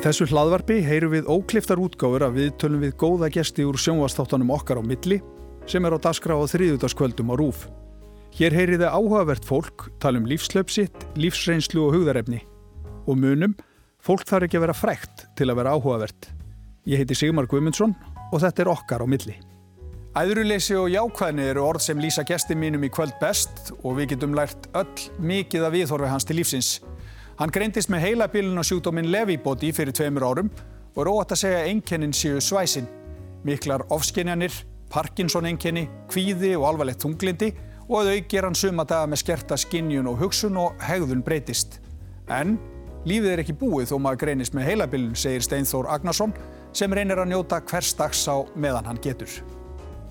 þessu hlaðvarpi heyrum við ókliftar útgáfur að við tölum við góða gesti úr sjónvastáttanum okkar á milli sem er á daskra á þriðutaskvöldum á rúf. Hér heyriði áhugavert fólk, tala um lífslöpsitt, lífsreynslu og hugðarefni. Og munum, fólk þarf ekki að vera frækt til að vera áhugavert. Ég heiti Sigmar Guimundsson og þetta er okkar á milli. Æðruleysi og jákvæðni eru orð sem lýsa gesti mínum í kvöld best og við getum lært öll mikið að viðhorfi hans til lífsins. Hann greindist með heilabilun og sjúkdóminn Levibody fyrir tveimur árum og er óætt að segja einkennin séu svæsin. Miklar ofskinjanir, Parkinson-einkenni, kvíði og alvarlegt tunglindi og að aukir hann suma daga með skerta skinjun og hugsun og hegðun breytist. En lífið er ekki búið þó maður greinist með heilabilun, segir Steinþór Agnarsson sem reynir að njóta hvers dags á meðan hann getur.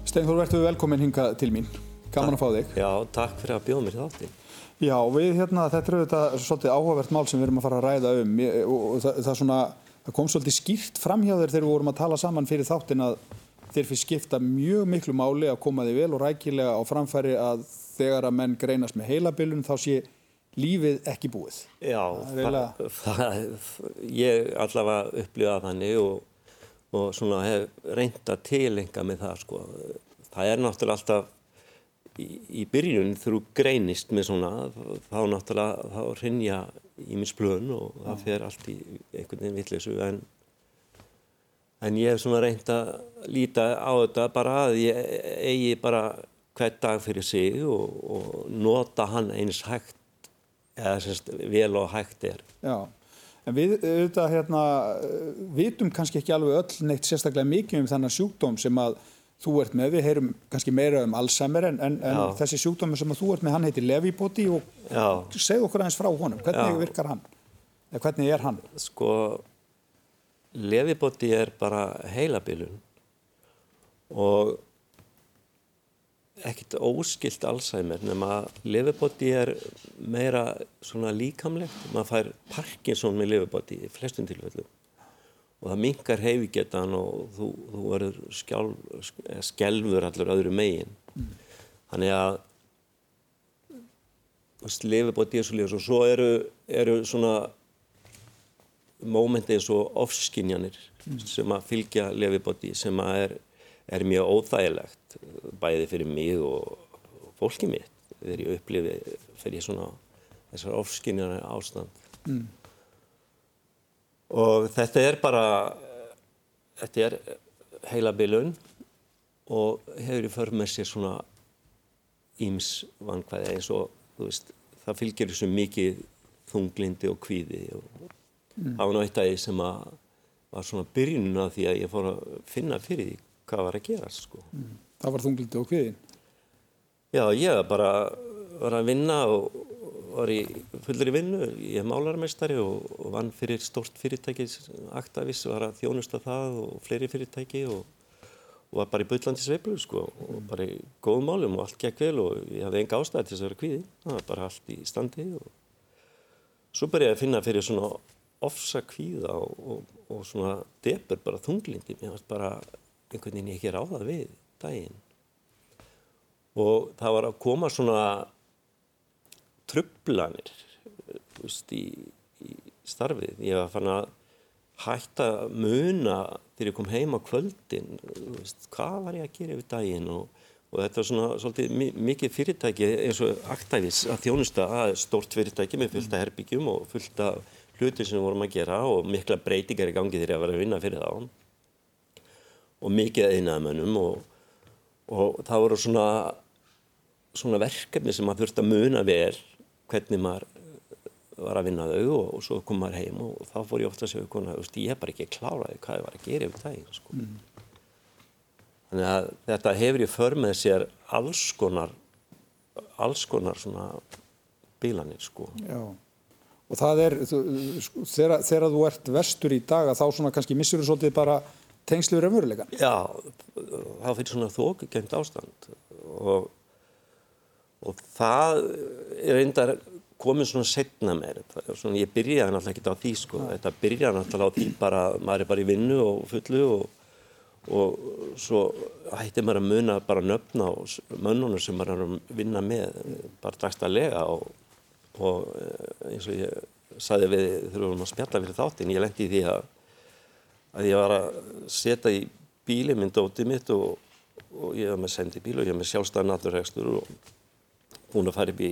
Steinþór, verður velkomin hinga til mín. Gaman að fá þig. Já, takk fyrir að bjóða mér í þáttin. Já, við hérna, þetta er auðvitað svolítið áhugavert mál sem við erum að fara að ræða um og það, það, svona, það kom svolítið skýrt fram hjá þér þegar við vorum að tala saman fyrir þáttin að þér fyrir skipta mjög miklu máli að koma þig vel og rækilega á framfæri að þegar að menn greinast með heilabilun þá sé lífið ekki búið. Já, það, það, ég allavega upplifa þannig og, og svona hef reynda tilenga með það sko. Það er náttúrulega alltaf í, í byrjun þú greinist með svona þá náttúrulega þá rinja í minn splun og það fer allt í einhvern veginn vittleysu en, en ég hef svona reynd að líta á þetta bara að ég eigi bara hvert dag fyrir sig og, og nota hann eins hægt eða semst vel og hægt er. Já, en við auðvitað hérna vitum kannski ekki alveg öll neitt sérstaklega mikið um þennan sjúkdóm sem að þú ert með, við heyrum kannski meira um Alzheimer en, en, en þessi sjúkdómi sem þú ert með hann heitir Levibody og segð okkur aðeins frá honum, hvernig Já. virkar hann? Eða hvernig er hann? Sko Levibody er bara heilabilun og ekkert óskilt Alzheimer nema Levibody er meira svona líkamlegt. Maður fær Parkinson með Levibody í flestum tilfellum og það mingar heifigetan og þú, þú verður skjálfur allur öðru megin mm. þannig að lifi búið dísulífus og svo eru, eru svona mómenti eins og ofskinjanir mm. sem að fylgja lefibóti sem að er, er mjög óþægilegt bæði fyrir mig og, og fólki mitt þegar ég upplifi fyrir svona þessar ofskinjanir ástand mm og þetta er bara þetta er heila bilun og hefur í för með sér svona íms vankvæði eins og veist, það fylgir þessu mikið þunglindi og kvíði og mm. á náttúrulega sem að var svona byrjununa því að ég fór að finna fyrir því hvað var að gera sko. mm. Það var þunglindi og kvíðin? Já, ég bara var að vinna og var í fullri vinnu, ég er málarmestari og, og vann fyrir stórt fyrirtæki. Actavis, var að þjónusta það og fleiri fyrirtæki og, og var bara í byllandi sveiflu sko og bara í góðum málum og allt gekk vel og ég hafði enga ástæði til þess að vera kvíði það var bara allt í standi og svo börjaði ég að finna fyrir svona ofsa kvíða og, og svona debur bara þunglindi mér varst bara einhvern veginn ég ekki ráða við daginn. Og það var að koma svona trublanir veist, í, í starfið. Ég var fann að hætta muna þegar ég kom heim á kvöldin, veist, hvað var ég að gera yfir daginn og, og þetta var svona svolítið mikið fyrirtæki eins og aktæfis að þjónusta að stórt fyrirtæki með fullta herbyggjum og fullta hluti sem við vorum að gera og mikla breytingar í gangi þegar ég var að vinna fyrir þá og mikið einaðmönnum og, og það voru svona, svona verkefni sem maður þurfti að muna vel hvernig maður eh, var að vinna þau og, og svo kom maður heim og, og þá fór ég ofta að segja konar, ég hef bara ekki kláraði hvað ég var að gera yfir daginn sko. mm. þannig að þetta hefur í för með sér alls konar alls konar svona bílanir sko Já. og það er sko, þegar, þú ert vestur í dag þá svona kannski missur þú svolítið bara tengslu raunverulegan Já, þá fyrir svona þókgengt ástand og og það er reyndar komið svona setna mér svona, ég byrjaði náttúrulega ekki á því sko. þetta byrjaði náttúrulega á því bara maður er bara í vinnu og fullu og, og svo hætti maður að muna bara nöfna og mönnunum sem maður er að vinna með bara dagstæðlega og, og eh, eins og ég saði við þegar við vorum að spjalla fyrir þáttin ég lendi í því að að ég var að setja í bíli minn dótið mitt og, og ég var með sendibíl og ég var með sjálfstæðan naturregstur og búin að fara upp í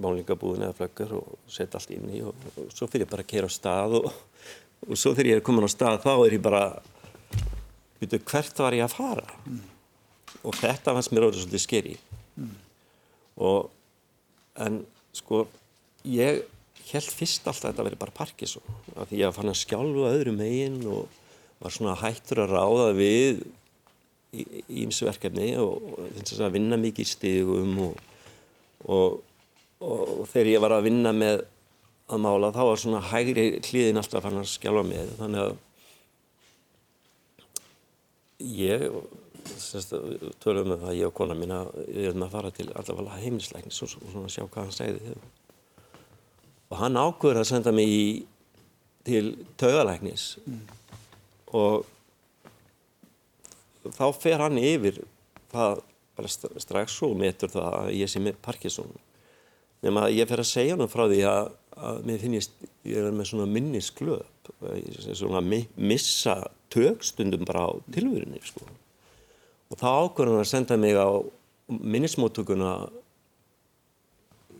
málingabúðin eða flöggur og setja allt inn í og, og svo fyrir ég bara að kera á stað og, og svo þegar ég er komin á stað þá er ég bara veitu hvert var ég að fara mm. og þetta fannst mér orðið svolítið skeri mm. og en sko ég held fyrst alltaf að þetta veri bara Parkinson af því ég fann að skjálfa öðru megin og var svona hættur að ráða við ímsverkefni og, og að vinna mikið í stigum og, og, og þegar ég var að vinna með að mála þá var svona hægri hlýðin alltaf fann að skjálfa með þannig að ég tölum um það ég og kona mín að við erum að fara til allavega heimilisleiknis og svona sjá hvað hann segði. Og hann ákveður að senda mig í, til taugalæknis. Mm. Og þá fer hann yfir það bara strax og metur það að ég sé með Parkinson. Nema að ég fer að segja hann frá því að, að mér finnist ég er með svona minnisglöp svona mi missa tögstundum bara á tilvörinni sko. og ákveður hann að senda mig á minnismóttökuna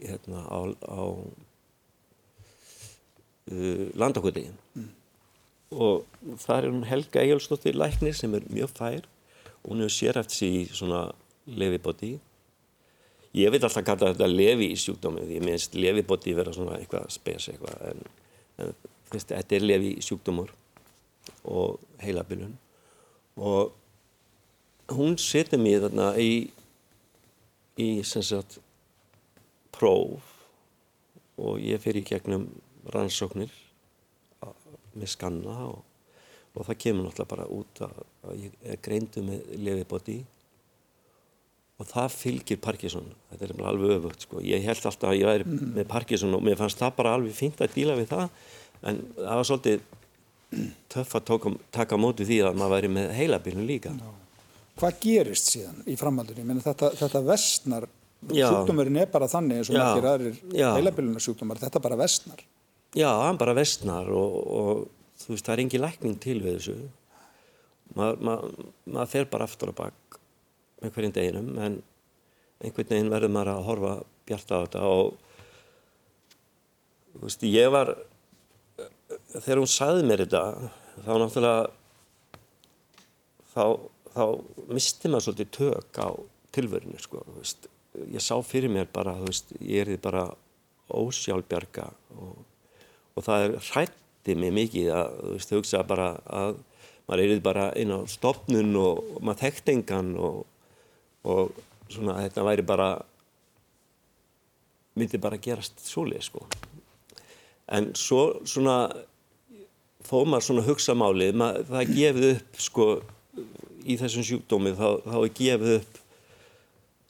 hérna á, á uh, landakvöldegin mm og það er hún Helga Egilstóttir læknir sem er mjög fær. Og hún hefur sér í svona levibóti ég veit alltaf hvað þetta levi í sjúkdómi því ég minnst levibóti vera svona eitthvað spes eitthvað en, en veist, þetta er levi í sjúkdómur og heilabilun. Og hún setur mér þarna í í sem sagt próf og ég fer í gegnum rannsóknir með skanna og, og það kemur náttúrulega bara út að, að ég er greindu með lefibóti og það fylgir Parkinson, þetta er alveg öfugt sko. ég held alltaf að ég væri mm. með Parkinson og mér fannst það bara alveg fínt að díla við það en það var svolítið töff að tóka, taka móti því að maður væri með heilabílun líka Já. Hvað gerist síðan í framhaldunni? Þetta, þetta vestnar sjúkdómurinn er bara þannig eins og margir aðrir heilabílunarsjúkdómar, þetta bara vestnar Já, hann bara vestnar og, og þú veist, það er engi lækning til við þessu. Maður ma, ma fer bara aftur og bakk með hverjum deginum en einhvern veginn verður maður að horfa bjart á þetta og þú veist, ég var, þegar hún sagði mér þetta, þá náttúrulega, þá, þá misti maður svolítið tök á tilverinu, sko, veist. Ég sá fyrir mér bara, veist, ég er því bara ósjálfbjarga og og það hrætti mig mikið að þú veist, hugsa bara að maður erið bara inn á stopnun og maður þekkt engan og, og svona þetta væri bara myndi bara gerast svolítið sko. En svo svona fóð maður svona hugsa málið maður, það gefið upp sko í þessum sjúkdómi þá, þá er gefið upp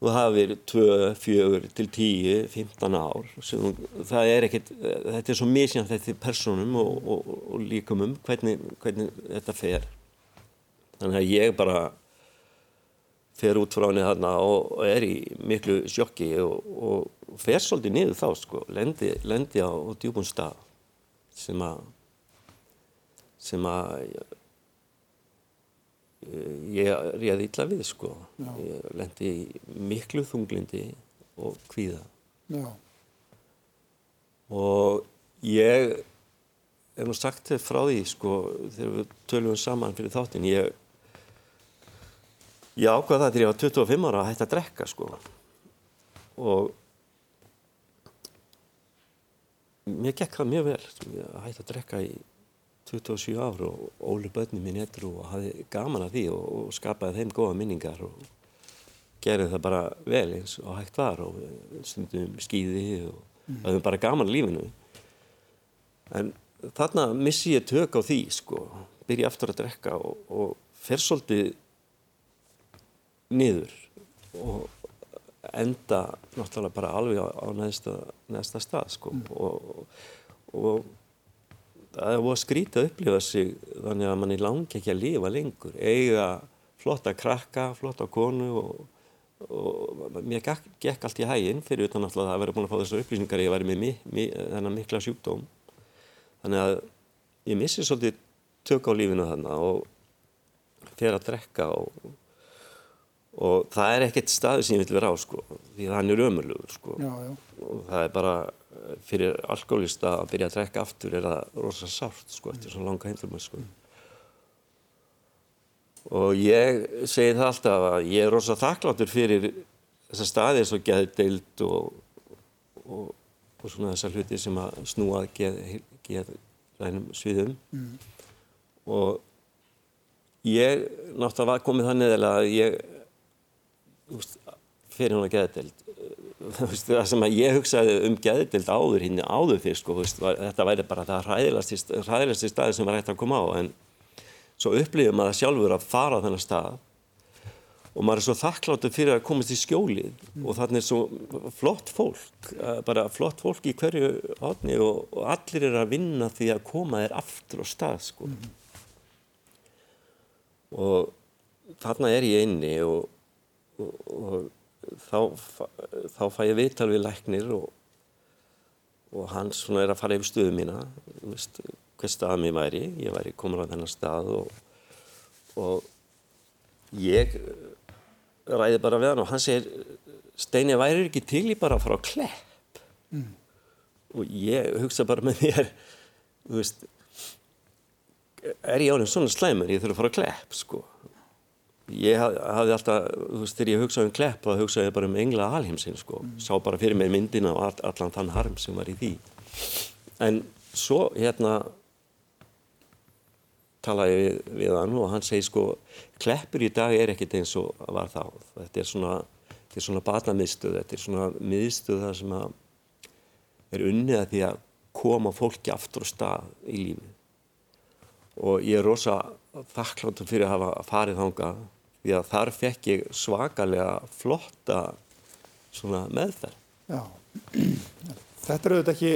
það verið 2, 4 til 10, 15 ár sem, það er ekkert, þetta er svo misjant þetta er personum og, og, og líkumum hvernig, hvernig þetta fer. Þannig að ég bara fer út frá henni þarna og, og er í miklu sjokki og fer svolítið niður þá sko lendi, lendi á djúbun stað sem að sem að ég réði illa við sko Já. ég lendi í miklu þunglindi og kvíða Já. og ég hef nú sagt frá því sko þegar við tölum saman fyrir þáttin ég ég ákvaða það til ég var 25 ára að hætta að drekka sko og mér gekk það mjög vel sko, að hætta að drekka í 27 ár og ólu börnum mín etru og hafði gaman að því og, og skapaði þeim góða minningar og gerði það bara vel eins og hægt var og stundum skýði og mm. hafði bara gaman lífinu en þarna missi ég tök á því sko, byrja aftur að drekka og, og fer svolítið niður og enda náttúrulega bara alveg á, á næsta, næsta stað sko. Mm. og, og það er búið að upplifa sig þannig að manni langi ekki að lifa lengur. Eiga flotta krakka, flotta konu og, og mér gekk, gekk allt í hæginn fyrir utan alltaf að vera búin að fá þessar upplýsingar ég væri með mi, mi, þennan mikla sjúkdóm. Þannig að ég missi svolítið tök á lífinu þarna og fer að drekka og, og það er ekkert staðu sem ég vil vera á sko því hann er ömurlugur sko Já, já. og það er bara fyrir alkoholista að byrja að drekka aftur er það rosa sárt sko eftir svona langa heimflum sko og ég segi það alltaf að ég er rosa þakkláttur fyrir þessa staði eins og geðdeild og, og, og svona þessar hluti sem að snúa geð, geðrænum sviðum mm. og ég náttúrulega var komið þannig að ég fyrir hún að geðdeild það sem að ég hugsaði um geðdeild áður hinn áður fyrst sko, þetta væri bara það hræðilegasti staði sem var hægt að koma á en svo upplifir maður sjálfur að fara á þennan stað og maður er svo þakkláttur fyrir að komast í skjólið mm. og þannig er svo flott fólk, bara flott fólk í hverju átni og, og allir er að vinna því að koma þér aftur á stað sko. Mm. Og þarna er ég inni og, og, og þá, þá fæ ég viðtal við læknir og hann svona er að fara yfir stöðu mína, veist, hver stað mér væri, ég væri komin á þennan stað og ég ræði bara við hann og hann segir Steini væri ekki til í bara að fara á klepp? Mm. og ég hugsa bara með mér þú veist er ég ánum svona slæmur? Ég þurfa að fara á klepp sko ég hafði alltaf, þú veist, þegar ég hugsaði um klepp þá hugsaði ég bara um engla alheimsinn sko. Mm. sá bara fyrir mér myndina og all, allan þann harm sem var í því. En svo hérna talaði við, við hann og hann segi sko kleppur í dag er ekkert eins og var þá. Þetta er svona, svona batnamiðstöð þetta er svona miðstöð það sem er unnið að því að koma fólki aftur á stað í lífi og ég er rosa þakkláttur fyrir að hafa farið þánga því að þar fekk ég svakalega flotta svona meðferð. Já. Þetta er auðvitað ekki,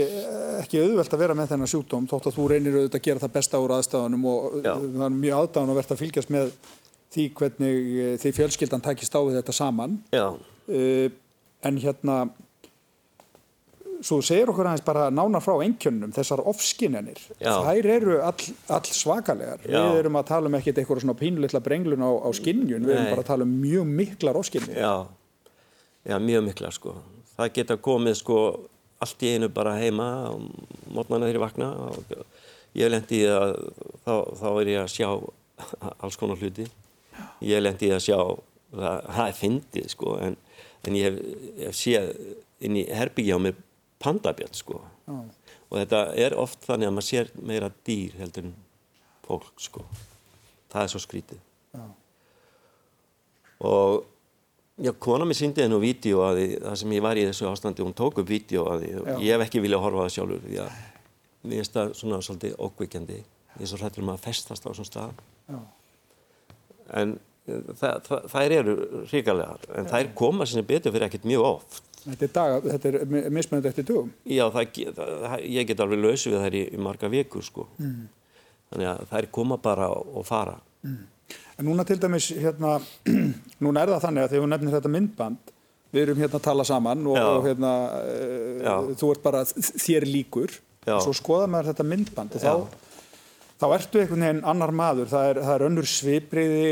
ekki auðvelt að vera með þennan sjúkdóm þótt að þú reynir auðvitað að gera það besta úr aðstafanum og Já. það er mjög aðdáðan að verða að fylgjast með því hvernig eh, því fjölskyldan takist á þetta saman. Uh, en hérna svo segir okkur aðeins bara nána frá engjörnum þessar ofskinnenir þær eru all, all svakalegar. Já. við erum að tala um ekkert eitthvað svona pínulitla brenglun á, á skinnjun, við erum bara að tala um mjög miklar ofskinnir Já. Já, mjög miklar sko. Það geta komið sko allt í einu bara heima mótnana ég vakna og ég lendi í að þá, þá er ég að sjá alls konar hluti. Ég lendi í að sjá það, það er fyndið sko en, en ég hef, hef séð inn í herbyggja á mér pandabjörn sko ah. og þetta er oft þannig að maður sér meira dýr heldur en fólk sko það er svo skrítið ah. og Já, kona mér síndi hennu vídeo að því, það sem ég var í þessu ástandi, hún tók upp vídeo að því og Já. ég hef ekki viljað horfa það sjálfur því að mér finnst það svona svolítið ókvikjandi, ég er svo hrættur um að festast á svona stað. Já. En það, það, þær eru ríkalegar, en Já. þær koma sem betur fyrir ekkert mjög oft. Þetta er, dag, þetta er mismönd eftir dögum? Já, það, ég get alveg lausu við þær í, í marga vikur sko. Mm. Þannig að þær koma bara og fara. Mm. En núna til dæmis, hérna, núna er það þannig að þegar þú nefnir þetta myndband, við erum hérna að tala saman og, og hérna, uh, þú ert bara þér líkur, Já. svo skoða maður þetta myndband og þá, þá ertu einhvern veginn annar maður, það er, það er önnur svipriði,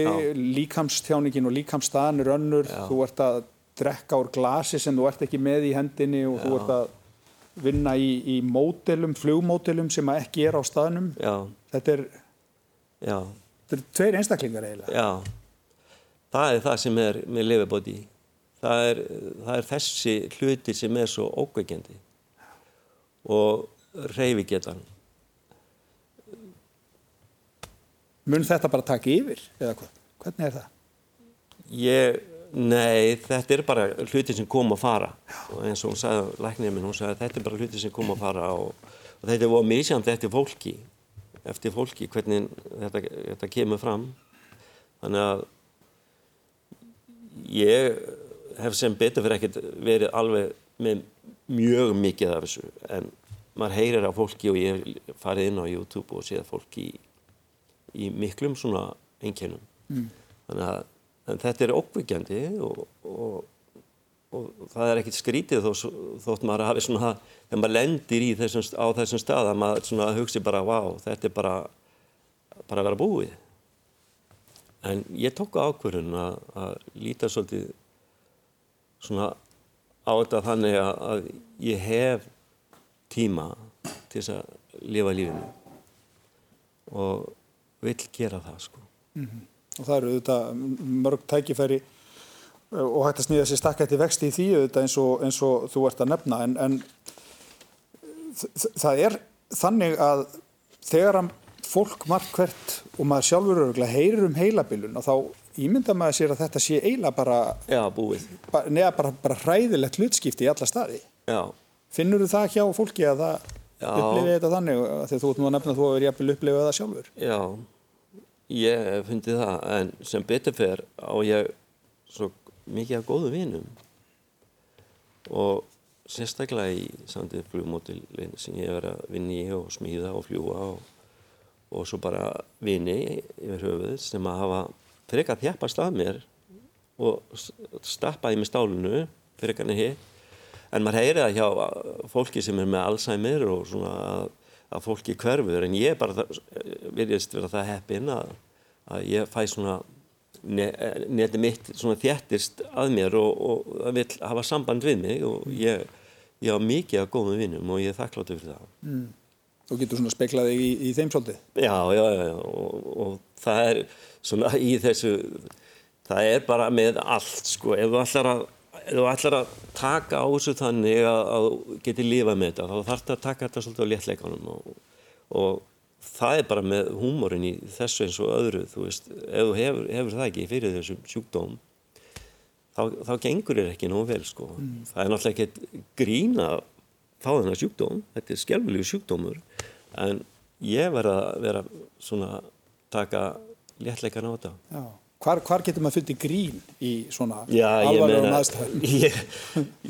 líkamstjáningin og líkamstaðan er önnur, Já. þú ert að drekka úr glasi sem þú ert ekki með í hendinni og Já. þú ert að vinna í, í mótelum, flugmótelum sem ekki er á staðnum. Þetta er... Já. Þetta eru tveir einstaklingar eiginlega. Já, það er það sem er með lifebóti. Það er, það er þessi hluti sem er svo ókveikjandi og reyfi getan. Mun þetta bara taka yfir eða hvað? Hvernig er það? Ég, nei, þetta er bara hluti sem kom að fara. Og eins og hún sagði, læknir minn, hún sagði þetta er bara hluti sem kom að fara og, og þetta er misjant eftir fólki eftir fólki hvernig þetta, þetta kemur fram. Þannig að ég hef sem betur fyrir ekkert verið alveg með mjög mikið af þessu en maður heyrir af fólki og ég farið inn á YouTube og séð fólki í, í miklum svona einkennum. Mm. þannig að þetta er ókvíkjandi og, og og það er ekkert skrítið þó, þótt maður hafi svona, þegar maður lendir í þessum, á þessum stað að maður svona hugsi bara, wow, þetta er bara bara vera búið en ég tók ákverðun að, að líta svolítið svona á þetta þannig að, að ég hef tíma til þess að lifa lífinu og vil gera það sko. Mm -hmm. Og það eru auðvitað mörg tækifæri og hægt að snýða sér stakkætti vexti í því auðvitað eins og, eins og þú ert að nefna en, en það er þannig að þegar að fólk margt hvert og maður sjálfur öruglega heyrir um heilabilun og þá ímynda maður sér að þetta sé eiginlega bara, Já. Ba, neða bara, bara hræðilegt hlutskipti í alla staði. Já. Finnur þú það hjá fólki að það upplifið þetta þannig þegar þú ert nú að nefna að þú hefur jæfnvel upplifið það sjálfur? Já, ég fundi það en sem betur fer á ég svo mikið af góðu vinum. Og sérstaklega í samtið flugmótilin sem ég hef verið að vinni í og smíða og fljúa og, og svo bara vini yfir höfuð sem að hafa frekar þjapast að mér og stappaði með stálunu frekar en hitt. En maður heyri það hjá fólki sem er með Alzheimer og svona að, að fólki hverfur en ég bara virðist vera það heppin að, að ég fæ svona neti mitt svona þjættist að mér og, og það vil hafa samband við mig og ég, ég hafa mikið af góðum vinnum og ég er þakkláttu fyrir það. Mm. Þú getur svona speklaði í, í þeim svolítið? Já, já, já og, og það er svona í þessu, það er bara með allt sko, ef þú ætlar að, ef þú ætlar að taka á þessu þannig að, að geti lífa með þetta, þá þarf þetta að taka þetta svolítið á léttleikanum og, og það er bara með húmórin í þessu eins og öðru, þú veist, ef þú hefur, hefur það ekki fyrir þessum sjúkdóm þá, þá gengur þér ekki nógu vel sko. Mm. Það er náttúrulega ekki grín að fá þennar sjúkdóm, þetta er skjálfilegu sjúkdómur, en ég verða að vera svona taka léttleikan á þetta. Já. Hvar, hvar getur maður fundið grín í svona alvarlegum aðstæðum? Ég,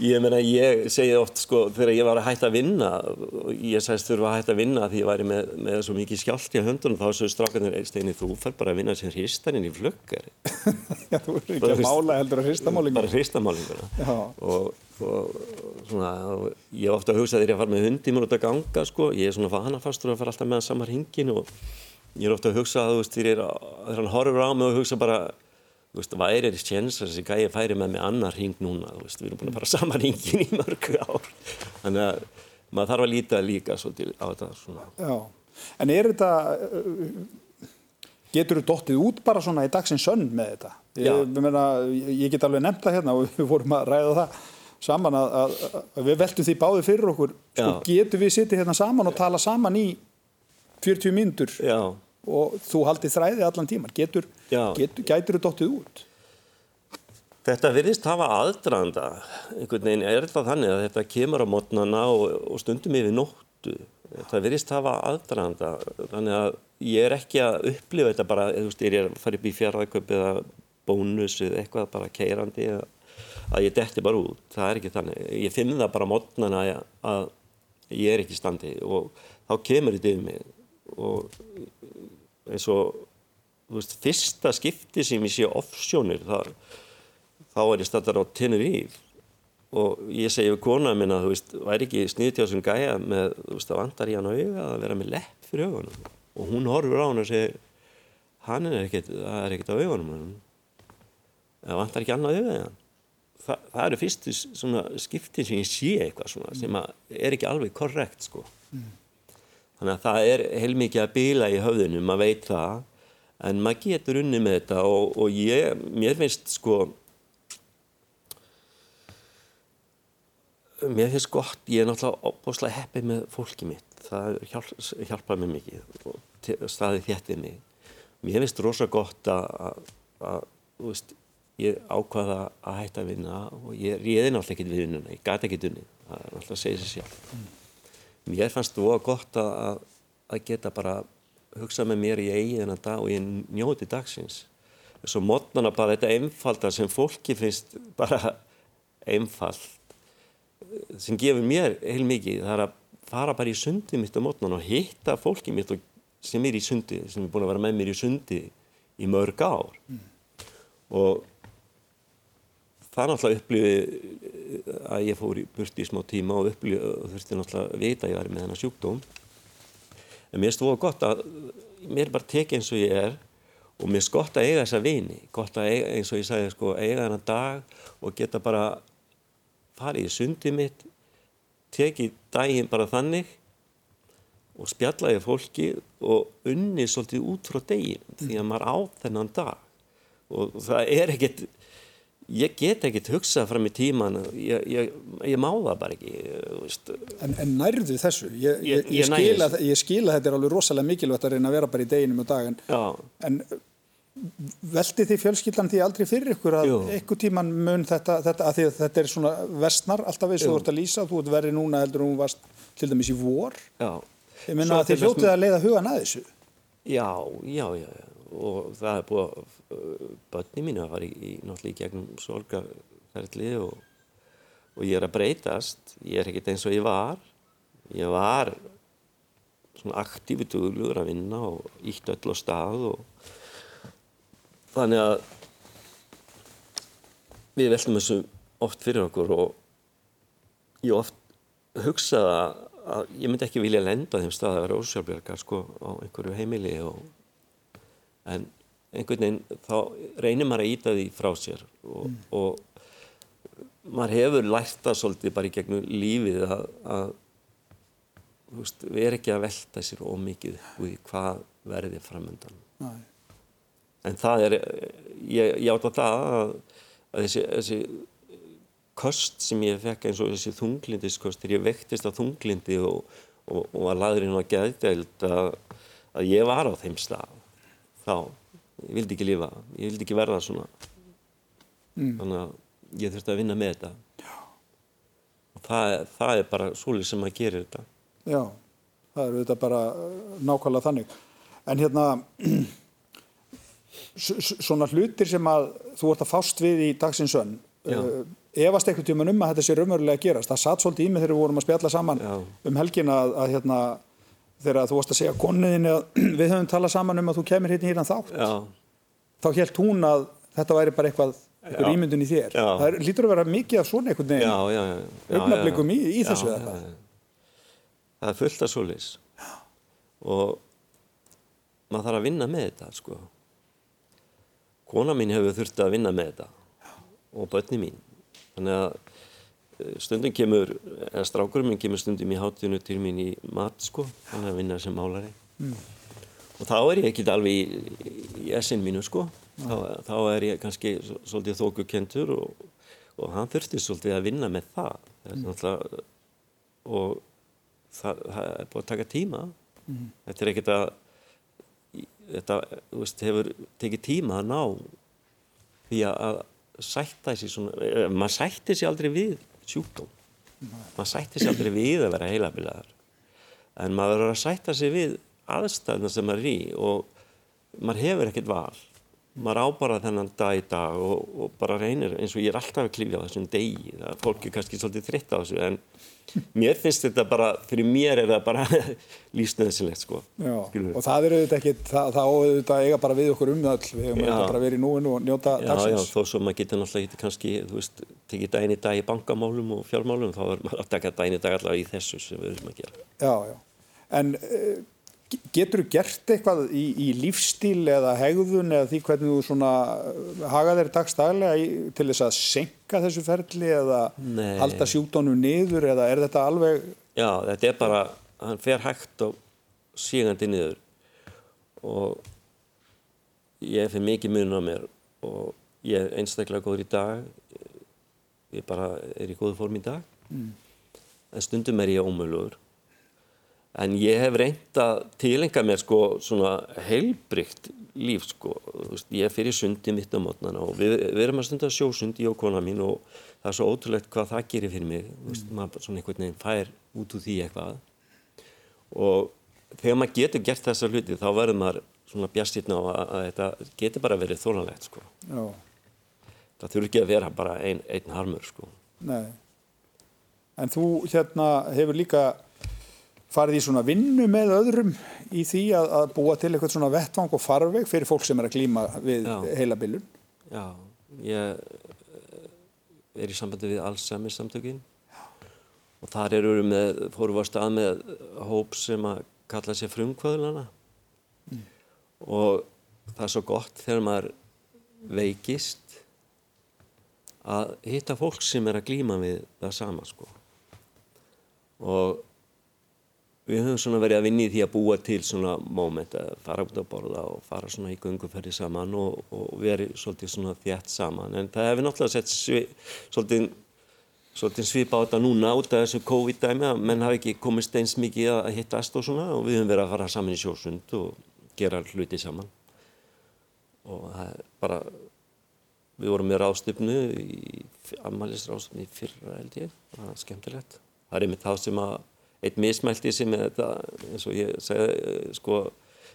ég meina, ég segi oft sko, þegar ég var að hætta að vinna ég sæst þurfa að hætta að vinna því ég væri með, með svo mikið skjált í höndunum þá svo strákanir, Steini, þú fær bara að vinna sem hristaninn í flöggar Já, þú er ekki að mála heldur að hristamálingu Bara hristamálinguna og, og svona, og ég ofta að hugsa þegar ég far með hundi mér út að ganga, sko, ég er svona fanafastur að fara alltaf með samar hingin og ég er ofta að hugsa að þú veist, þegar hann horfur á mig og hugsa bara, þú veist, væri þetta tjens að þessi gæi færi með mig annar hring núna, þú veist, við erum búin að fara saman hringin í mörgu ár. Þannig að maður þarf að líta líka svolítið á þetta svona. Já, en er þetta, getur þú dóttið út bara svona í dagsins sönn með þetta? Ég. Ég, meina, ég get alveg nefnt það hérna og við vorum að ræða það saman að, að, að við veltum því báði fyrir okkur, sko, getur við sittið hérna saman og tala saman í 40 mínútur Já, og þú haldið þræði allan tíman getur, getur, gætur þú dóttið út? Þetta virðist hafa aðdraðanda, einhvern veginn. Er þetta þannig að þetta kemur á mótnana og, og stundum yfir nóttu. Það virðist hafa aðdraðanda, þannig að ég er ekki að upplifa þetta bara, þú veist, ég er að fara upp í fjárðarköp eða bónus eða eitthvað bara keirandi eða að ég detti bara út, það er ekki þannig. Ég finn það bara mótnana að, ég er ekki standi og þá kemur þetta yfir mig og eins og, þú veist, fyrsta skipti sem ég sé offsjónir, það þá er ég stættar á Tenerife og ég segi við kona minna, þú veist, væri ekki sniðt hjá þessum gæja með, þú veist, það vantar í hann auga að vera með lepp fyrir augunum. Og hún horfur á hann og segir hann er ekkert, það er ekkert á augunum það vantar ekki annað auga hann. Þa, það eru fyrstu svona skiptin sem ég sé eitthvað svona sem er ekki alveg korrekt sko þannig að það er heilmikið að bila í höfðunum, maður veit það. En maður getur unni með þetta og, og ég, mér finnst sko mér finnst gott, ég er náttúrulega opbúslega heppið með fólki mitt. Það hjálp, hjálpaði mér mikið og staðið þéttið mig mér finnst rosa gott að, að, þú veist, ég ákvaða að hætta að vinna og ég réði náttúrulega ekkert við vinnuna, ég gæti ekkert unni það er náttúrulega að segja sér sjálf mér fannst það gott að, að, geta bara hugsa með mér í eigi þennan dag og ég njóti dagsins. Svo mótnana bara þetta einfalda sem fólki finnst bara einfalt sem gefur mér heil mikið það er að fara bara í sundi mitt á mótnan og hitta fólki mitt og, sem er í sundi, sem er búin að vera með mér í sundi í mörg ár. Og það náttúrulega upplifi að ég fór í burti í smá tíma og upplifi og þurfti náttúrulega að vita að ég væri með þennan sjúkdóm. En mér stóða gott að mér er bara tekið eins og ég er og mér er gott að eiga þessa vini, gott að eiga, eins og ég sagði, sko, eiga þennan dag og geta bara farið í sundið mitt, tekið daginn bara þannig og spjallaði fólki og unni svolítið út frá degin því að maður á þennan dag. Og það er ekkert ég get ekkert hugsað fram í tíman ég, ég, ég má það bara ekki En, en nærðu þessu? Ég, ég skila, skila þetta er alveg rosalega mikilvægt að reyna að vera bara í deginum og dag en, en veldi því fjölskyldan því aldrei fyrir ykkur að ykkur tíman mun þetta, þetta að, að þetta er svona vestnar alltaf eins og þú ert að lýsa þú ert verið núna heldur og hún varst til dæmis í vor. Já. ég menna að þið hljótið að leiða hugan að þessu. Já, já, já og það er búið að börni mínu að fara í, í gegnum sorgaferðli og, og ég er að breytast. Ég er ekkert eins og ég var. Ég var svona aktífi dugluður að vinna og ítt öll á stað og þannig að við veltum þessu oft fyrir okkur og ég oft hugsaða að ég myndi ekki vilja lenda þeim stað að vera ósjálfbjörgar sko á einhverju heimili og, en einhvern veginn þá reynir maður að íta því frá sér og, mm. og maður hefur lært það svolítið bara í gegnum lífið að, að veist, við erum ekki að velta sér ómikið úr hvað verðið framöndan Nei. En það er, ég, ég átt á það að, að þessi, þessi kost sem ég fekk eins og þessi þunglindiskost þegar ég vektist á þunglindi og, og, og að laðurinn var gæðdeild að, að ég var á þeim stað þá, ég vildi ekki lifa ég vildi ekki verða svona mm. þannig að ég þurfti að vinna með þetta Já. og það, það er bara svolítið sem að gera þetta Já, það er þetta bara nákvæmlega þannig en hérna svona hlutir sem að þú ert að fást við í dagsins önn uh, efast ekkert um að þetta sé raunverulega að gerast það satt svolítið í mig þegar við vorum að spjalla saman Já. um helgina að, að hérna, þegar þú varst að segja konniðinni að við höfum talað saman um að þú kemur hérna hérna þátt. Já. þá helt hún að þetta væri bara eitthvað eitthvað ímyndun í þér. Já. það er, lítur að vera mikið af svona einhvern veginn öfnablikum í, í þessu það er fullt af solis og maður þarf að vinna með þetta sko. Kona mín hefur þurft að vinna með þetta. Og börni mín. Þannig að stundum kemur eða strákurum minn kemur stundum í hátinu til mín í mat sko þannig að vinna sem málari mm. og þá er ég ekkit alveg í, í essin mínu sko þá, þá er ég kannski svolítið þókukentur og, og hann þurfti svolítið að vinna með það mm. og það, það er búin að taka tíma mm. þetta er ekkit að þetta veist, hefur tekið tíma að ná því að sætta þessi svona, eh, maður sætti þessi aldrei við sjúkdóm. Maður sætti þessi aldrei við að vera heilabilaðar en maður verður að sætta þessi við aðstæðna sem maður er í og maður hefur ekkert val maður ábara þennan dag í dag og, og bara reynir eins og ég er alltaf að klifja á þessum degi það er fólki kannski svolítið þritt á þessu en mér finnst þetta bara, fyrir mér er það bara lífsnöðsilegt sko. Já, og það er auðvitað ekki, það, það auðvitað eiga bara við okkur um það við auðvitað bara verið í núinu og njóta já, dagsins Já, já, þó svo maður getur náttúrulega ekki kannski, þú veist, tekið daginn í dag í bankamálum og fjármálum, þá er maður að taka daginn í dag allavega í þessu sem við erum að gera. Já, já, en uh, getur þú gert eitthvað í, í lífstíl eða hegðun eða því hvernig þú svona uh, haga þeir dagstaglega til þess að senka þessu ferli eða Nei. halda sjúkdónu niður eða er þetta alveg Já, þetta er bara, hann fer hægt og sígandi niður og ég fyrir mikið mun á mér og ég er einstaklega góður í dag ég bara er í góðu form í dag mm. en stundum er ég ómöluður en ég hef reynd að tilenga mér sko svona heilbrygt líf sko, ég fyrir sundi mitt á mótnana og við, við erum að stunda sjósundi og kona mín og það er svo ótrúlegt hvað það gerir fyrir mig, mm. veist, maður svona einhvern veginn fær út úr því eitthvað og þegar maður getur gert þessa hluti þá verður maður svona bjastýrna á að, að þetta getur bara verið þólanlegt sko. Já. Það þurfi ekki að vera bara einn ein harmur sko. Nei, en þú hérna hefur líka farið í svona vinnu með öðrum í því að, að búa til eitthvað svona vettvang og farveg fyrir fólk sem er að glýma við Já. heila bylun? Já, ég er í sambandi við Alzheimer samtökin og þar eru við með, fórum við á stað með hóp sem að kalla sér frumkvöðlana mm. og það er svo gott þegar maður veikist að hitta fólk sem er að glýma við það sama sko og við höfum svona verið að vinni í því að búa til svona móment að fara út að borða og fara svona í gunguferði saman og, og veri svolítið svona þjætt saman. En það hefur náttúrulega sett svi, svolítið, svolítið svipa á þetta núna út af þessu COVID-dæmi að menn hafi ekki komist eins mikið að hittast og svona og við höfum verið að fara saman í sjósund og gera hluti saman. Og það er bara við vorum með ráðstöfnu í ammælisráðstöfnu í fyrra held ég. Það er skemmtilegt. Það er einmitt þá sem að eitt mismælti sem er þetta eins og ég segði sko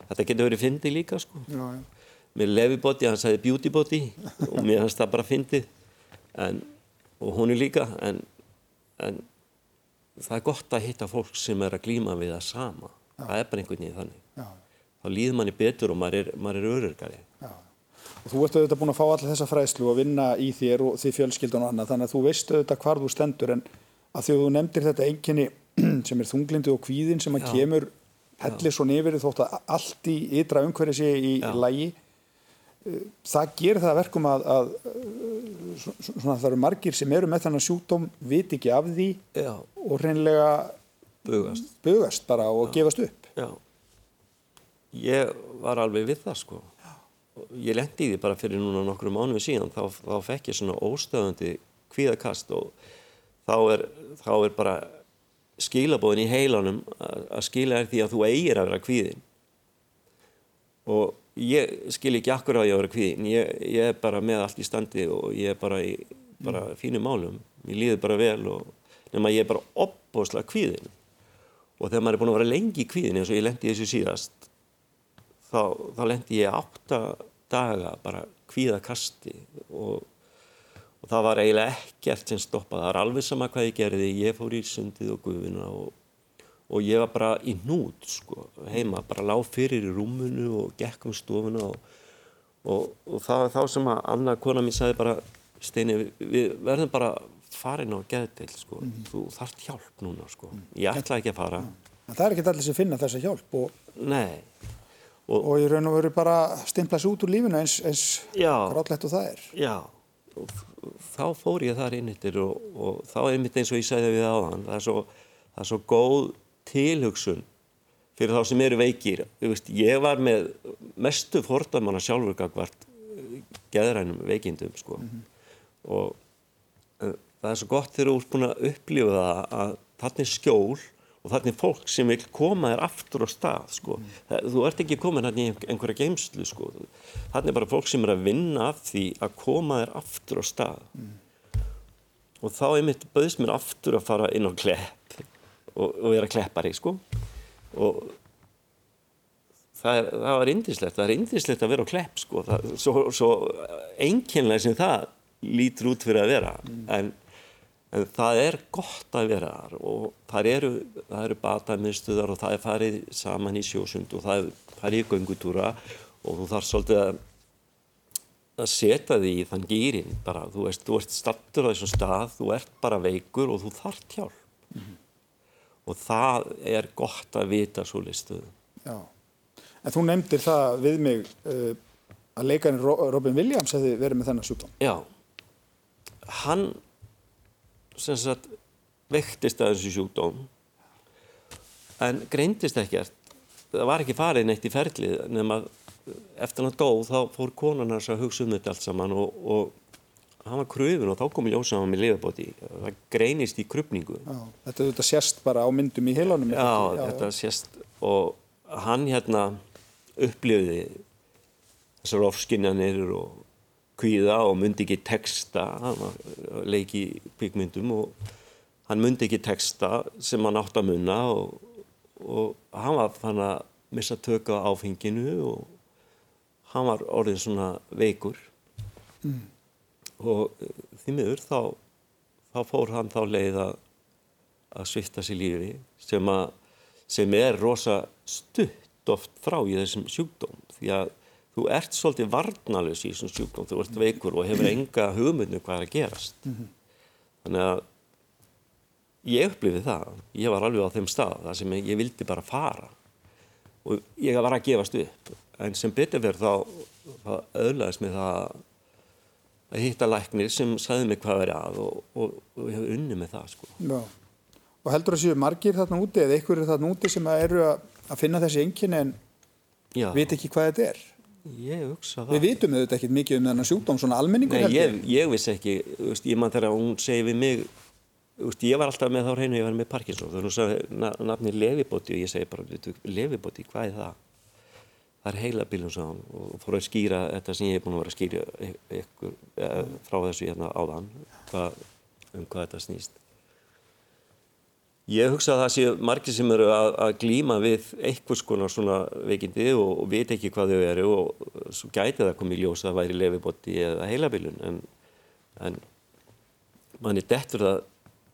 þetta getur verið fyndi líka sko. Já, já. með lefiboti, hann sagði beautyboti og mér hans það bara fyndi og hún er líka en, en það er gott að hitta fólk sem er að glýma við það sama. Já. það er bara einhvern veginn þannig. Þá líður manni betur og maður er, er öryrkari og þú ert auðvitað búin að fá allir þessa fræslu og vinna í þér og því fjölskyldun og annað þannig að þú veist auðvitað hvar þú stendur en að því að þú nefndir þetta enginni sem er þunglindi og kvíðin sem að kemur hellir svo nefnir þótt að allt í ytra umhverju sé í Já. lægi eh, það gerir það verkum að, að svona, það eru margir sem eru með þannig sjúkdóm vit ekki af því Já. og reynlega bugast, bugast bara og Já. gefast upp. Já. Ég var alveg við það sko. Ég lendi í því bara fyrir núna nokkru mánuði síðan. Þá, þá fekk ég svona óstöðandi kvíðakast og þá er, þá er bara skilabóðin í heilanum að skila er því að þú eigir að vera kvíðin og ég skil ekki akkur á ég að vera kvíðin ég, ég er bara með allt í standi og ég er bara í bara mm. fínum málum. Ég líður bara vel og nema ég er bara opbóslega kvíðin og þegar maður er búin að vera lengi í kvíðin eins og ég lendi þessu síðast þá, þá lendi ég átta daga bara kvíðakasti og og það var eiginlega ekkert sem stoppaði, það var alveg sama hvað ég gerði, ég fór í sundið og gufina og, og ég var bara í nút sko, heima, bara lág fyrir í rúmunu og gekk um stofuna og, og, og það var þá sem að Anna, kona mín, sagði bara Steini, við verðum bara farin á geðdeil, sko, mm -hmm. þú þarft hjálp núna, sko, ég ætla ekki að fara. En það er ekki allir sem finna þessa hjálp og... Nei. Og í raun og veru bara stimpla sér út úr lífinu eins, eins grátlegt og það er. Já, þá fór ég þar inn yttir og, og þá er mitt eins og ég segði við áðan það er svo, það er svo góð tilhugsun fyrir þá sem eru veikir veist, ég var með mestu fordamanna sjálfur gagvart eh, geðrænum veikindum sko. mm -hmm. og uh, það er svo gott þegar þú ert búin að upplifa það að þarna er skjól og þarna er fólk sem vil koma þér aftur á stað sko. mm. þú ert ekki komin hérna í einhverja geimslu sko. þarna er bara fólk sem er að vinna af því að koma þér aftur á stað mm. og þá er mitt bauðs mér aftur að fara inn á klepp og, og vera kleppari sko. og það er, það var indislegt það er indislegt að vera á klepp sko. það, svo, svo einkennlega sem það lítur út fyrir að vera mm. en en það er gott að vera þar og það eru, eru batamiðstuðar og það er farið saman í sjósund og það er farið í göngutúra og þú þarf svolítið að, að setja því í þann gýrin bara, þú veist, þú ert stattur á þessum stað, þú ert bara veikur og þú þarf hjálp mm -hmm. og það er gott að vita svo listuðu. Já, en þú nefndir það við mig uh, að leikarinn Robin Williams hefði verið með þennan sjúkdóm. Já, hann sem sagt vektist að þessu sjúkdóm. En greindist ekkert. Það var ekki farið neitt í ferlið nema eftir hann dóð þá fór konan hans að hugsa um þetta allt saman og, og hann var kröfun og þá kom ljósaðan með lifabóti það greinist í krupningu já, Þetta, þetta sést bara á myndum í heilanum. Já, já, þetta sést og hann hérna upplifði þessar ofskinjanir og kvíða og myndi ekki texta. Hann leiki byggmyndum og hann myndi ekki texta sem hann átt að munna og, og hann var fann að missa tökka áfenginu og hann var orðin svona veikur. Mm. og því miður þá, þá fór hann þá leið að, að svifta sér lífi sem, að, sem er rosa stutt oft frá í þessum sjúkdóm því að þú ert svolítið varnalus í þessum sjúkdóm, þú ert veikur og hefur enga hugmyndu um hvað er að gerast. Þannig að ég upplifið það, ég var alveg á þeim stað þar sem ég vildi bara fara og ég var að gefast upp en sem betur verð þá, þá öðlaðist mig það að hitta læknir sem sagði mig hvað verið að og, og, og ég hef unni með það sko. Já. Og heldur að séu margir þarna úti eða ykkur er þarna úti sem eru að, að finna þessi enginni en Já. veit ekki hvað þetta er? Ég hugsa það. Við vitum auðvitað ekki mikið um þennan sjúkdóm svona almenningur Nei, ég, ég vissi ekki, þú veist, ég mann þegar hún segi við mig, þú veist, ég var alltaf með þá reynu, ég var með Parkinson, þegar hún sagði na, nafni Levibóti og ég segi bara, Levibóti, hvað er það? Það er heila bílum, sagði hann, og fór að skýra þetta sem ég hef búin að vera að skýra ykkur, eða, frá þessu hérna áðan, hvað, um hvað þetta snýst. Ég hugsa að það séu margir sem eru að, að glýma við einhvers konar svona veikindi og, og veit ekki hvað þau eru og svo gæti það komið í ljós að það væri lefibótti eða heilabilun en, en manni dettur það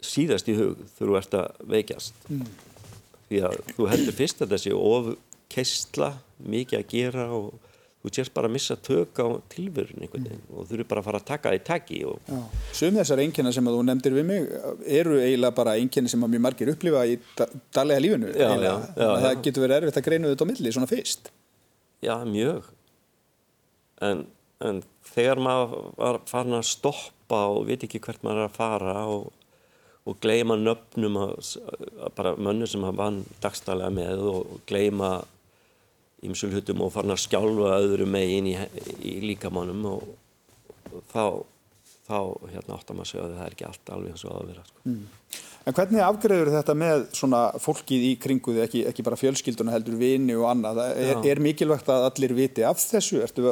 síðast í hug þú ert að veikjast mm. því að þú heldur fyrst að þessi of keistla, mikið að gera og þú sést bara að missa tök á tilvörun einhvern veginn mm. og þú eru bara að fara að taka það í taki og... Sum þessar einnkjörna sem þú nefndir við mig eru eiginlega bara einnkjörni sem mjög margir upplifa í daglega lífinu já, já, já, það getur verið erfitt að greina þetta á milli svona fyrst. Já, mjög. En, en þegar maður var farin að stoppa og veit ekki hvert maður er að fara og, og gleima nöfnum að, að bara mönnu sem maður vann dagstælega með og gleima ímsulhutum og farin að skjálfa öðru megin í, í líkamannum og, og þá, þá hérna áttar maður að segja að það er ekki allt alveg eins og að vera. Sko. Mm. En hvernig afgreður þetta með svona fólkið í kringuði, ekki, ekki bara fjölskylduna heldur, vini og annað? Er, er mikilvægt að allir viti af þessu? Ertu,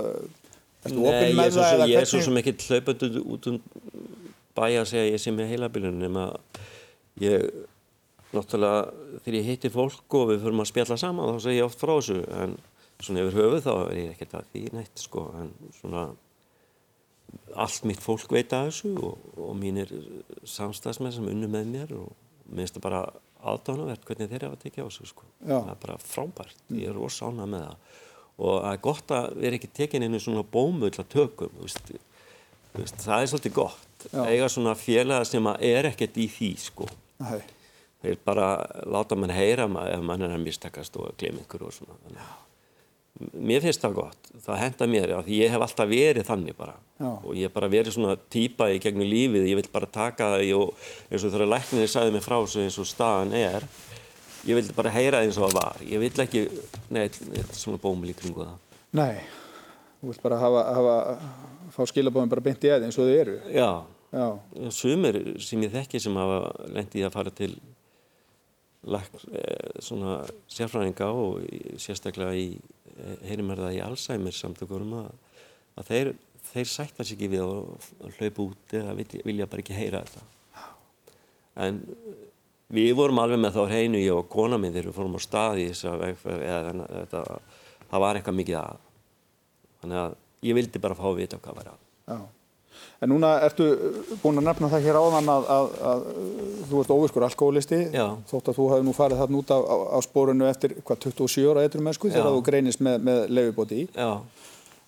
ertu Nei, ég er svo sem, ég er svo sem ekki hlaupandu út um bæja að segja að ég sé með heilabilinu nema ég náttúrulega þegar ég heiti fólk og við förum að spjalla saman þá segir ég oft frá þessu en svona yfir höfuð þá er ég ekkert að því neitt sko en svona allt mitt fólk veit að þessu og, og mínir samstagsmenn sem unnu með mér og minnst það bara aðdánavert hvernig þeir hafa tekið á þessu sko. Það er bara frábært, ég er rosána með það. Og það er gott að vera ekki tekin inn í svona bómull að tökum veist, veist, það er svolítið gott. Já. eiga svona félaga sem er ekkert í því sko. Nei þeir bara láta mann heyra ef mann er að mistakast og glem ykkur og svona. Þannig. mér finnst það gott. Það henda mér, því ég hef alltaf verið þannig bara. Já. og ég hef bara verið svona týpa í gegnum lífið, ég vil bara taka það og eins og þegar lækninni sagði mig frá eins og staðan er ég vildi bara heyra eins og það var. Ég vil ekki, neitt svona bómul í kringu það. Nei, þú vilt bara hafa, hafa fá skilabóðum bara beint í eða eins og þau eru. Já, Já. sumir sem ég þekki sem hafa lendið að fara til sérfræðinga og sérstaklega í eh, heyrim er það í Alzheimer samtökurum að, að þeir, þeir sætta sér ekki við að hlaupa út eða vilja bara ekki heyra þetta. En við vorum alveg með þá hreinu ég og kona minn þegar við fórum á stað í þess að vegferð eða þetta, það var eitthvað mikið að. Þannig að ég vildi bara fá að vita hvað var að. Já. En núna ertu búin að nefna það hér áðan að, að, að þú ert óviskur alkoholisti þótt að þú hafi nú farið þarna út á, á, á spórunu eftir hvað 27 ára eitthvað með sko þegar þú greinist með, með lefibóti í. Já.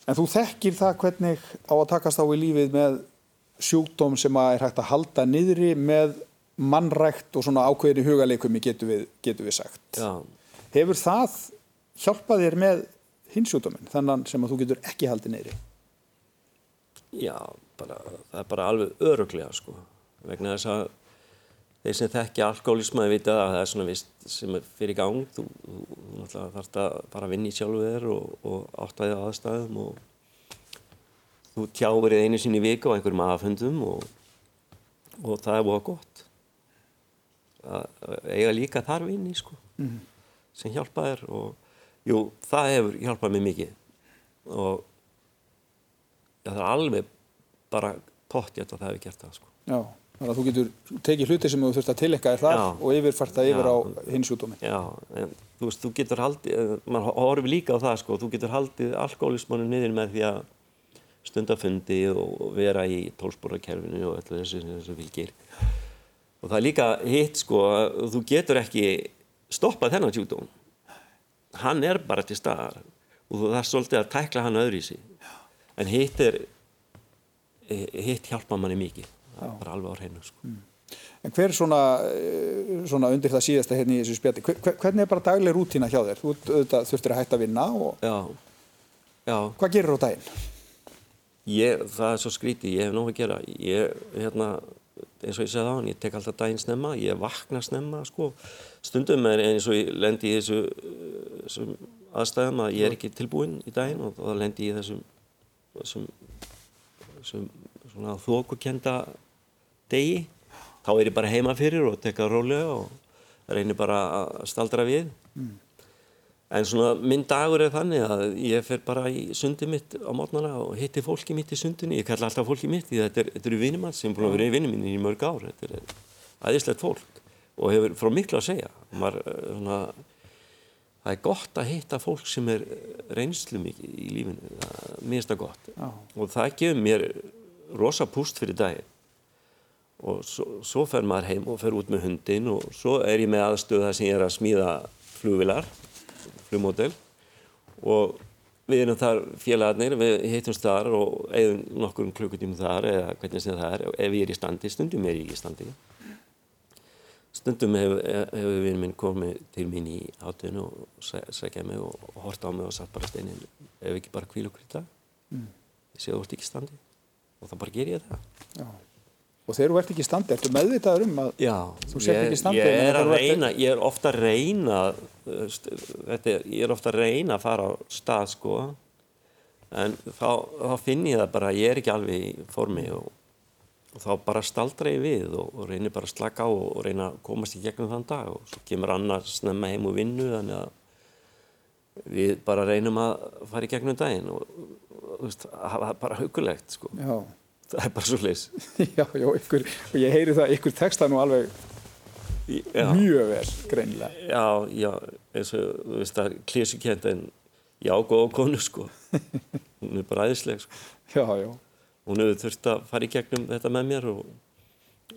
En þú þekkir það hvernig á að takast á í lífið með sjúkdóm sem að er hægt að halda niðri með mannrækt og svona ákveðin í hugaleikum getur við, getur við sagt. Já. Hefur það hjálpað þér með hinsjúkdóminn þannig sem að þú getur ekki haldið niðri? Já, bara, það er bara alveg öruglega sko, vegna þess að þeir sem þekkja alkoholismæði vita að það er svona vist sem er fyrir gang, þú, þú, þú þarfst að fara að vinna í sjálfu þér og, og áttæði á aðstæðum og þú tjáverið einu sín í viku á einhverjum aðfundum og, og það er búið gott. Það eiga líka þar vinni sko, mm -hmm. sem hjálpa þér og jú, það hefur hjálpað mér mikið og það er alveg bara pottjætt að það hefur gert það sko. Já, þannig að þú getur tekið hluti sem þú þurft að tilekka þér þar Já. og yfirfært það yfir á hinsjúdómi. Já, en þú veist, þú getur haldið, eh, mann horfið líka á það sko, þú getur haldið alkoholismanu niður með því að stundafundi og vera í tólsporakerfinu og öllu þessu, þessu fylgir. Og það er líka hitt sko, þú getur ekki stoppað þennan sjúdóm. Hann er bara til staðar og það er svolítið að tækla hann öðru í sig. En hitt er hitt hjálpa manni mikið það bara alveg á hreinu sko. mm. En hver er svona, eh, svona undir það síðasta hérna í þessu spjalli? Hver, hvernig er bara dagleg rútína hjá þér? Þú auðvitað, þurftir að hætta að vinna og Já, já. hvað gerir á daginn? Ég, það er svo skrítið, ég hef nóg að gera. Ég, hérna, eins og ég segði á hann, ég tek alltaf daginn snemma, ég vakna snemma, sko. Stundum er eins og ég lendi í þessu, þessum aðstæðum að ég er ekki tilbúinn í daginn og þá lendi ég í þessum, þessum, þessum svona þókukenda degi þá er ég bara heima fyrir og tekka rólega og reynir bara að staldra við. Mm. En svona minn dagur er þannig að ég fer bara í sundi mitt á mótnana og hitti fólki mitt í sundinni. Ég kalla alltaf fólki mitt því þetta eru er vinnumann sem búin að vera í vinnu minni í mörg ár. Þetta er aðeinslegt fólk og hefur frá miklu að segja. Mar, svona, það er gott að hitta fólk sem er reynslu mikið í lífinu. Mér finnst það gott. Já. Og það gefur mér rosa púst fyrir daginn og svo, svo fer maður heim og fer út með hundin og svo er ég með aðstöða sem ég er að smíða flugvilar, flugmódel og við erum þar félagarnir, við hittumst þar og eigðum nokkur klukkutímum þar eða hvernig sem það er, ef ég er í standi, stundum er ég í standi. Stundum hefur hef við minn komið til mín í hátunum og segja mig og, horta á mig og satt bara steinin ef ekki bara kvíl okkur í dag. Mm. Ég sé að þú ert ekki standi og þá bara ger ég það. Já. Og þegar þú ert ekki í standi, ertu meðvitaður um að Já, þú sért ekki í standi? Ég er reyna, ég er ofta að reyna, þetta, ég er ofta að reyna að fara á stað sko, en þá, þá finn ég það bara að ég er ekki alveg í formi og, og þá bara staldra ég við og, og reynir bara að slaka á og, og reyna að komast í gegnum þann dag og svo kemur annars snemma heim og vinnu þannig að við bara reynum að fara í gegnum daginn og veist, það er bara haugulegt sko. Það er bara svo leys Já, já, ykkur, og ég heyri það, ykkur texta nú alveg já. mjög vel, greinilega. Já, já, eins og þú veist það er klísukent en já, góða konu sko. Hún er bara æðisleg sko. Já, já. Hún hefur þurft að fara í gegnum þetta með mér og,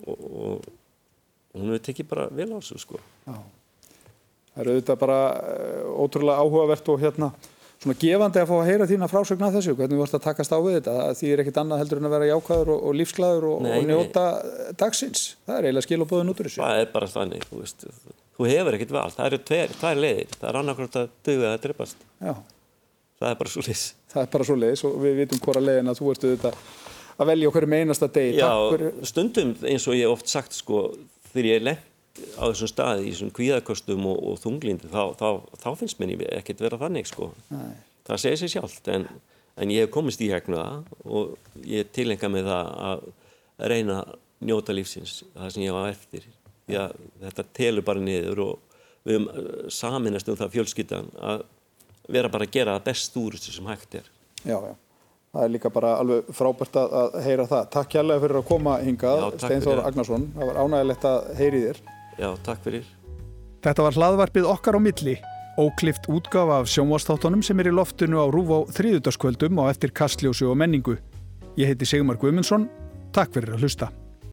og, og hún hefur tekið bara vel á þessu sko. Já. Það eru auðvitað bara uh, ótrúlega áhugavert og hérna svona gefandi að fá að heyra þína frásögna þessu, hvernig vart að takast á við þetta því er ekkit annað heldur en að vera jákvæður og, og lífsglæður og, og njóta dagsins. Það er eiginlega skil og bóðin út úr þessu. Það er bara þannig, þú veist þú hefur ekkit val, það eru tvær leiðir. Það er annarkvæmt að dögu að drippast það er bara svo leiðis það er bara svo leiðis og við vitum hvora leiðin að þú ertu þetta að velja okkur með einasta deg stundum eins og ég oft sagt sko, þegar ég á þessum staði í þessum kvíðarkostum og, og þunglindi þá, þá, þá finnst mér ekkert vera þannig sko. það segir sér sjálft en, en ég hef komist í hegnu það og ég tilenga mig það að reyna njóta lífsins það sem ég var eftir því að þetta telur bara niður og við höfum uh, saminast um það fjölskyttan að vera bara að gera það best úr þessu sem hægt er Já, já Það er líka bara alveg frábært að heyra það. Takk kærlega fyrir að koma hingað, Steinþór Agnarsson. Það var ánægilegt að heyri þér. Já, takk fyrir. Þetta var hlaðvarpið okkar á milli, óklift útgafa af sjónvastáttunum sem er í loftinu á Rúf á þriðutaskvöldum og eftir kastljósu og menningu. Ég heiti Sigmar Guimundsson, takk fyrir að hlusta.